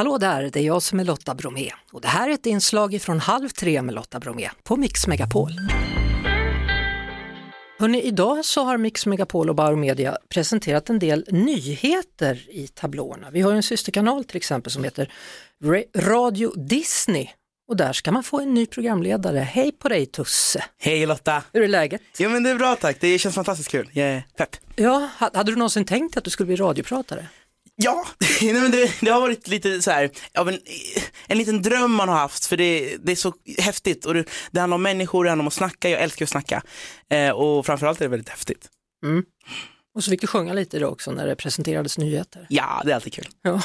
Hallå där, det är jag som är Lotta Bromé och det här är ett inslag från Halv tre med Lotta Bromé på Mix Megapol. Hörrni, idag så har Mix Megapol och Bauer Media presenterat en del nyheter i tablåerna. Vi har en systerkanal till exempel som heter Radio Disney och där ska man få en ny programledare. Hej på dig Tusse! Hej Lotta! Hur är läget? Jo men det är bra tack, det känns fantastiskt kul. Jag är pepp. Ja, hade du någonsin tänkt att du skulle bli radiopratare? Ja, Nej, men det, det, har varit lite så här, ja, en, en liten dröm man har haft för det, det är så häftigt och det, det handlar om människor, det handlar om att snacka, jag älskar att snacka eh, och framförallt är det väldigt häftigt. Mm. Och så fick du sjunga lite idag också när det presenterades nyheter. Ja, det är alltid kul. Ja.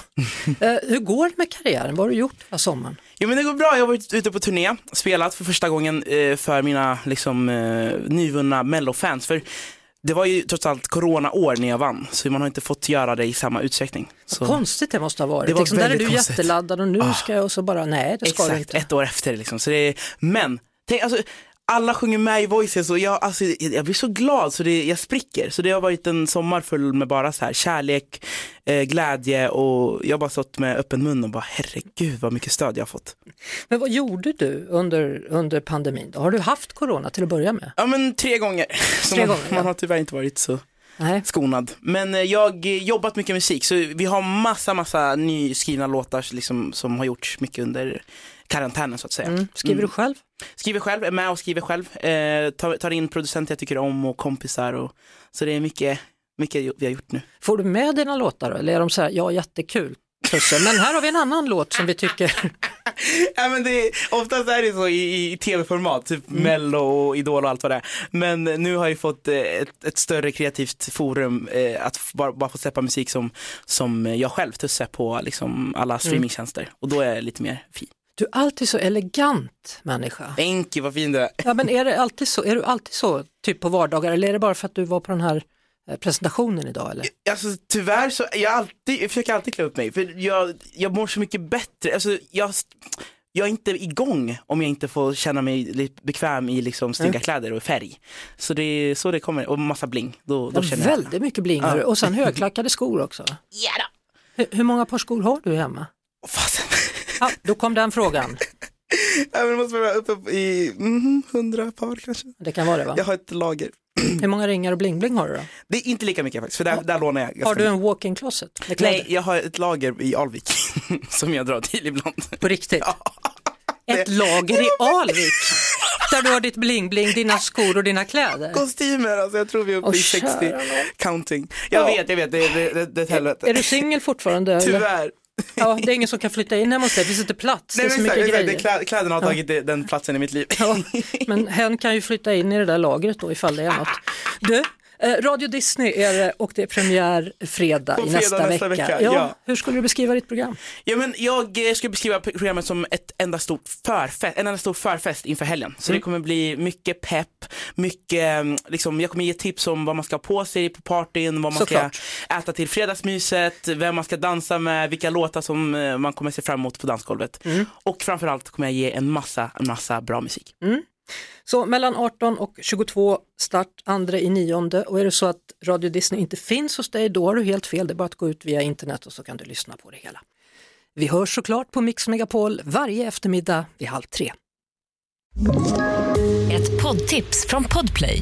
eh, hur går det med karriären? Vad har du gjort den sommaren? Jo men det går bra, jag har varit ute på turné, spelat för första gången eh, för mina liksom, eh, nyvunna mellofans. För det var ju trots allt coronaår när jag vann, så man har inte fått göra det i samma utsträckning. Så... Konstigt det måste ha varit. Det var liksom, där är du konstigt. jätteladdad och nu ah. ska jag och så bara, nej det ska Exakt, du inte. ett år efter liksom. Så det är... Men, tänk, alltså, alla sjunger med i Voices och jag, alltså, jag blir så glad så det, jag spricker. Så det har varit en sommar full med bara så här kärlek, eh, glädje och jag har bara stått med öppen mun och bara herregud vad mycket stöd jag har fått. Men vad gjorde du under, under pandemin? Har du haft corona till att börja med? Ja men tre gånger. Tre man, gånger ja. man har tyvärr inte varit så Nej. skonad. Men eh, jag har jobbat mycket musik så vi har massa, massa nyskrivna låtar liksom, som har gjorts mycket under karantänen så att säga. Mm. Skriver du själv? Skriver själv, är med och skriver själv. Eh, tar, tar in producenter jag tycker om och kompisar. Och, så det är mycket, mycket vi har gjort nu. Får du med dina låtar då? Eller är de så här, ja jättekul, Tusse, men här har vi en annan låt som vi tycker ja, men det är, oftast är det så i, i tv-format, typ mm. Mello och Idol och allt vad det är. Men nu har jag fått eh, ett, ett större kreativt forum eh, att bara, bara få släppa musik som, som jag själv tussar på liksom alla mm. streamingtjänster. Mm. Och då är jag lite mer fin. Du är alltid så elegant människa. You, vad fin du är. Ja, men är, det alltid så, är du alltid så typ på vardagar eller är det bara för att du var på den här eh, presentationen idag eller? Alltså tyvärr så, jag, alltid, jag försöker alltid klä upp mig för jag, jag mår så mycket bättre. Alltså, jag, jag är inte igång om jag inte får känna mig lite bekväm i liksom snygga mm. kläder och färg. Så det är så det kommer, och massa bling. Då, då ja, känner väldigt jag. mycket bling ja. och sen högklackade skor också. Ja då. Hur, hur många par skor har du hemma? Ja, då kom den frågan. men det måste vara uppe i mm, 100 par kanske. Det kan vara det va? Jag har ett lager. Hur många ringar och bling-bling har du då? Det är inte lika mycket faktiskt, för där, ja. där lånar jag. Har du en walk-in closet? Nej, jag har ett lager i Alvik som jag drar till ibland. På riktigt? Ja. Ett lager i Alvik? Där du har ditt bling-bling, dina skor och dina kläder? Kostymer, alltså jag tror vi är uppe i 60 counting. Jag ja. vet, jag vet, det, det, det, det är ett helvete. Är du singel fortfarande? Tyvärr. Ja, det är ingen som kan flytta in hemma hos dig, det finns inte plats, Nej, det är så mycket exakt, grejer. Kläd, kläderna har tagit ja. den platsen i mitt liv. Ja, men hen kan ju flytta in i det där lagret då ifall det är något. Du, Radio Disney är det och det är premiär fredag, fredag nästa, nästa vecka. vecka. Ja, ja. Hur skulle du beskriva ditt program? Ja, men jag eh, skulle beskriva programmet som ett enda stort förfest, en enda stor förfest inför helgen. Så mm. det kommer bli mycket pepp, mycket, mm, liksom, jag kommer ge tips om vad man ska ha på sig på partyn, vad man Såklart. ska äta till fredagsmyset, vem man ska dansa med, vilka låtar som eh, man kommer se fram emot på dansgolvet. Mm. Och framförallt kommer jag ge en massa, en massa bra musik. Mm. Så mellan 18 och 22 start andra i nionde och är det så att Radio Disney inte finns hos dig då har du helt fel. Det är bara att gå ut via internet och så kan du lyssna på det hela. Vi hörs såklart på Mix Megapol varje eftermiddag vid halv tre. Ett poddtips från Podplay.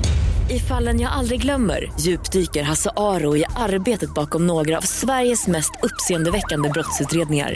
I fallen jag aldrig glömmer djupdyker Hasse Aro i arbetet bakom några av Sveriges mest uppseendeväckande brottsutredningar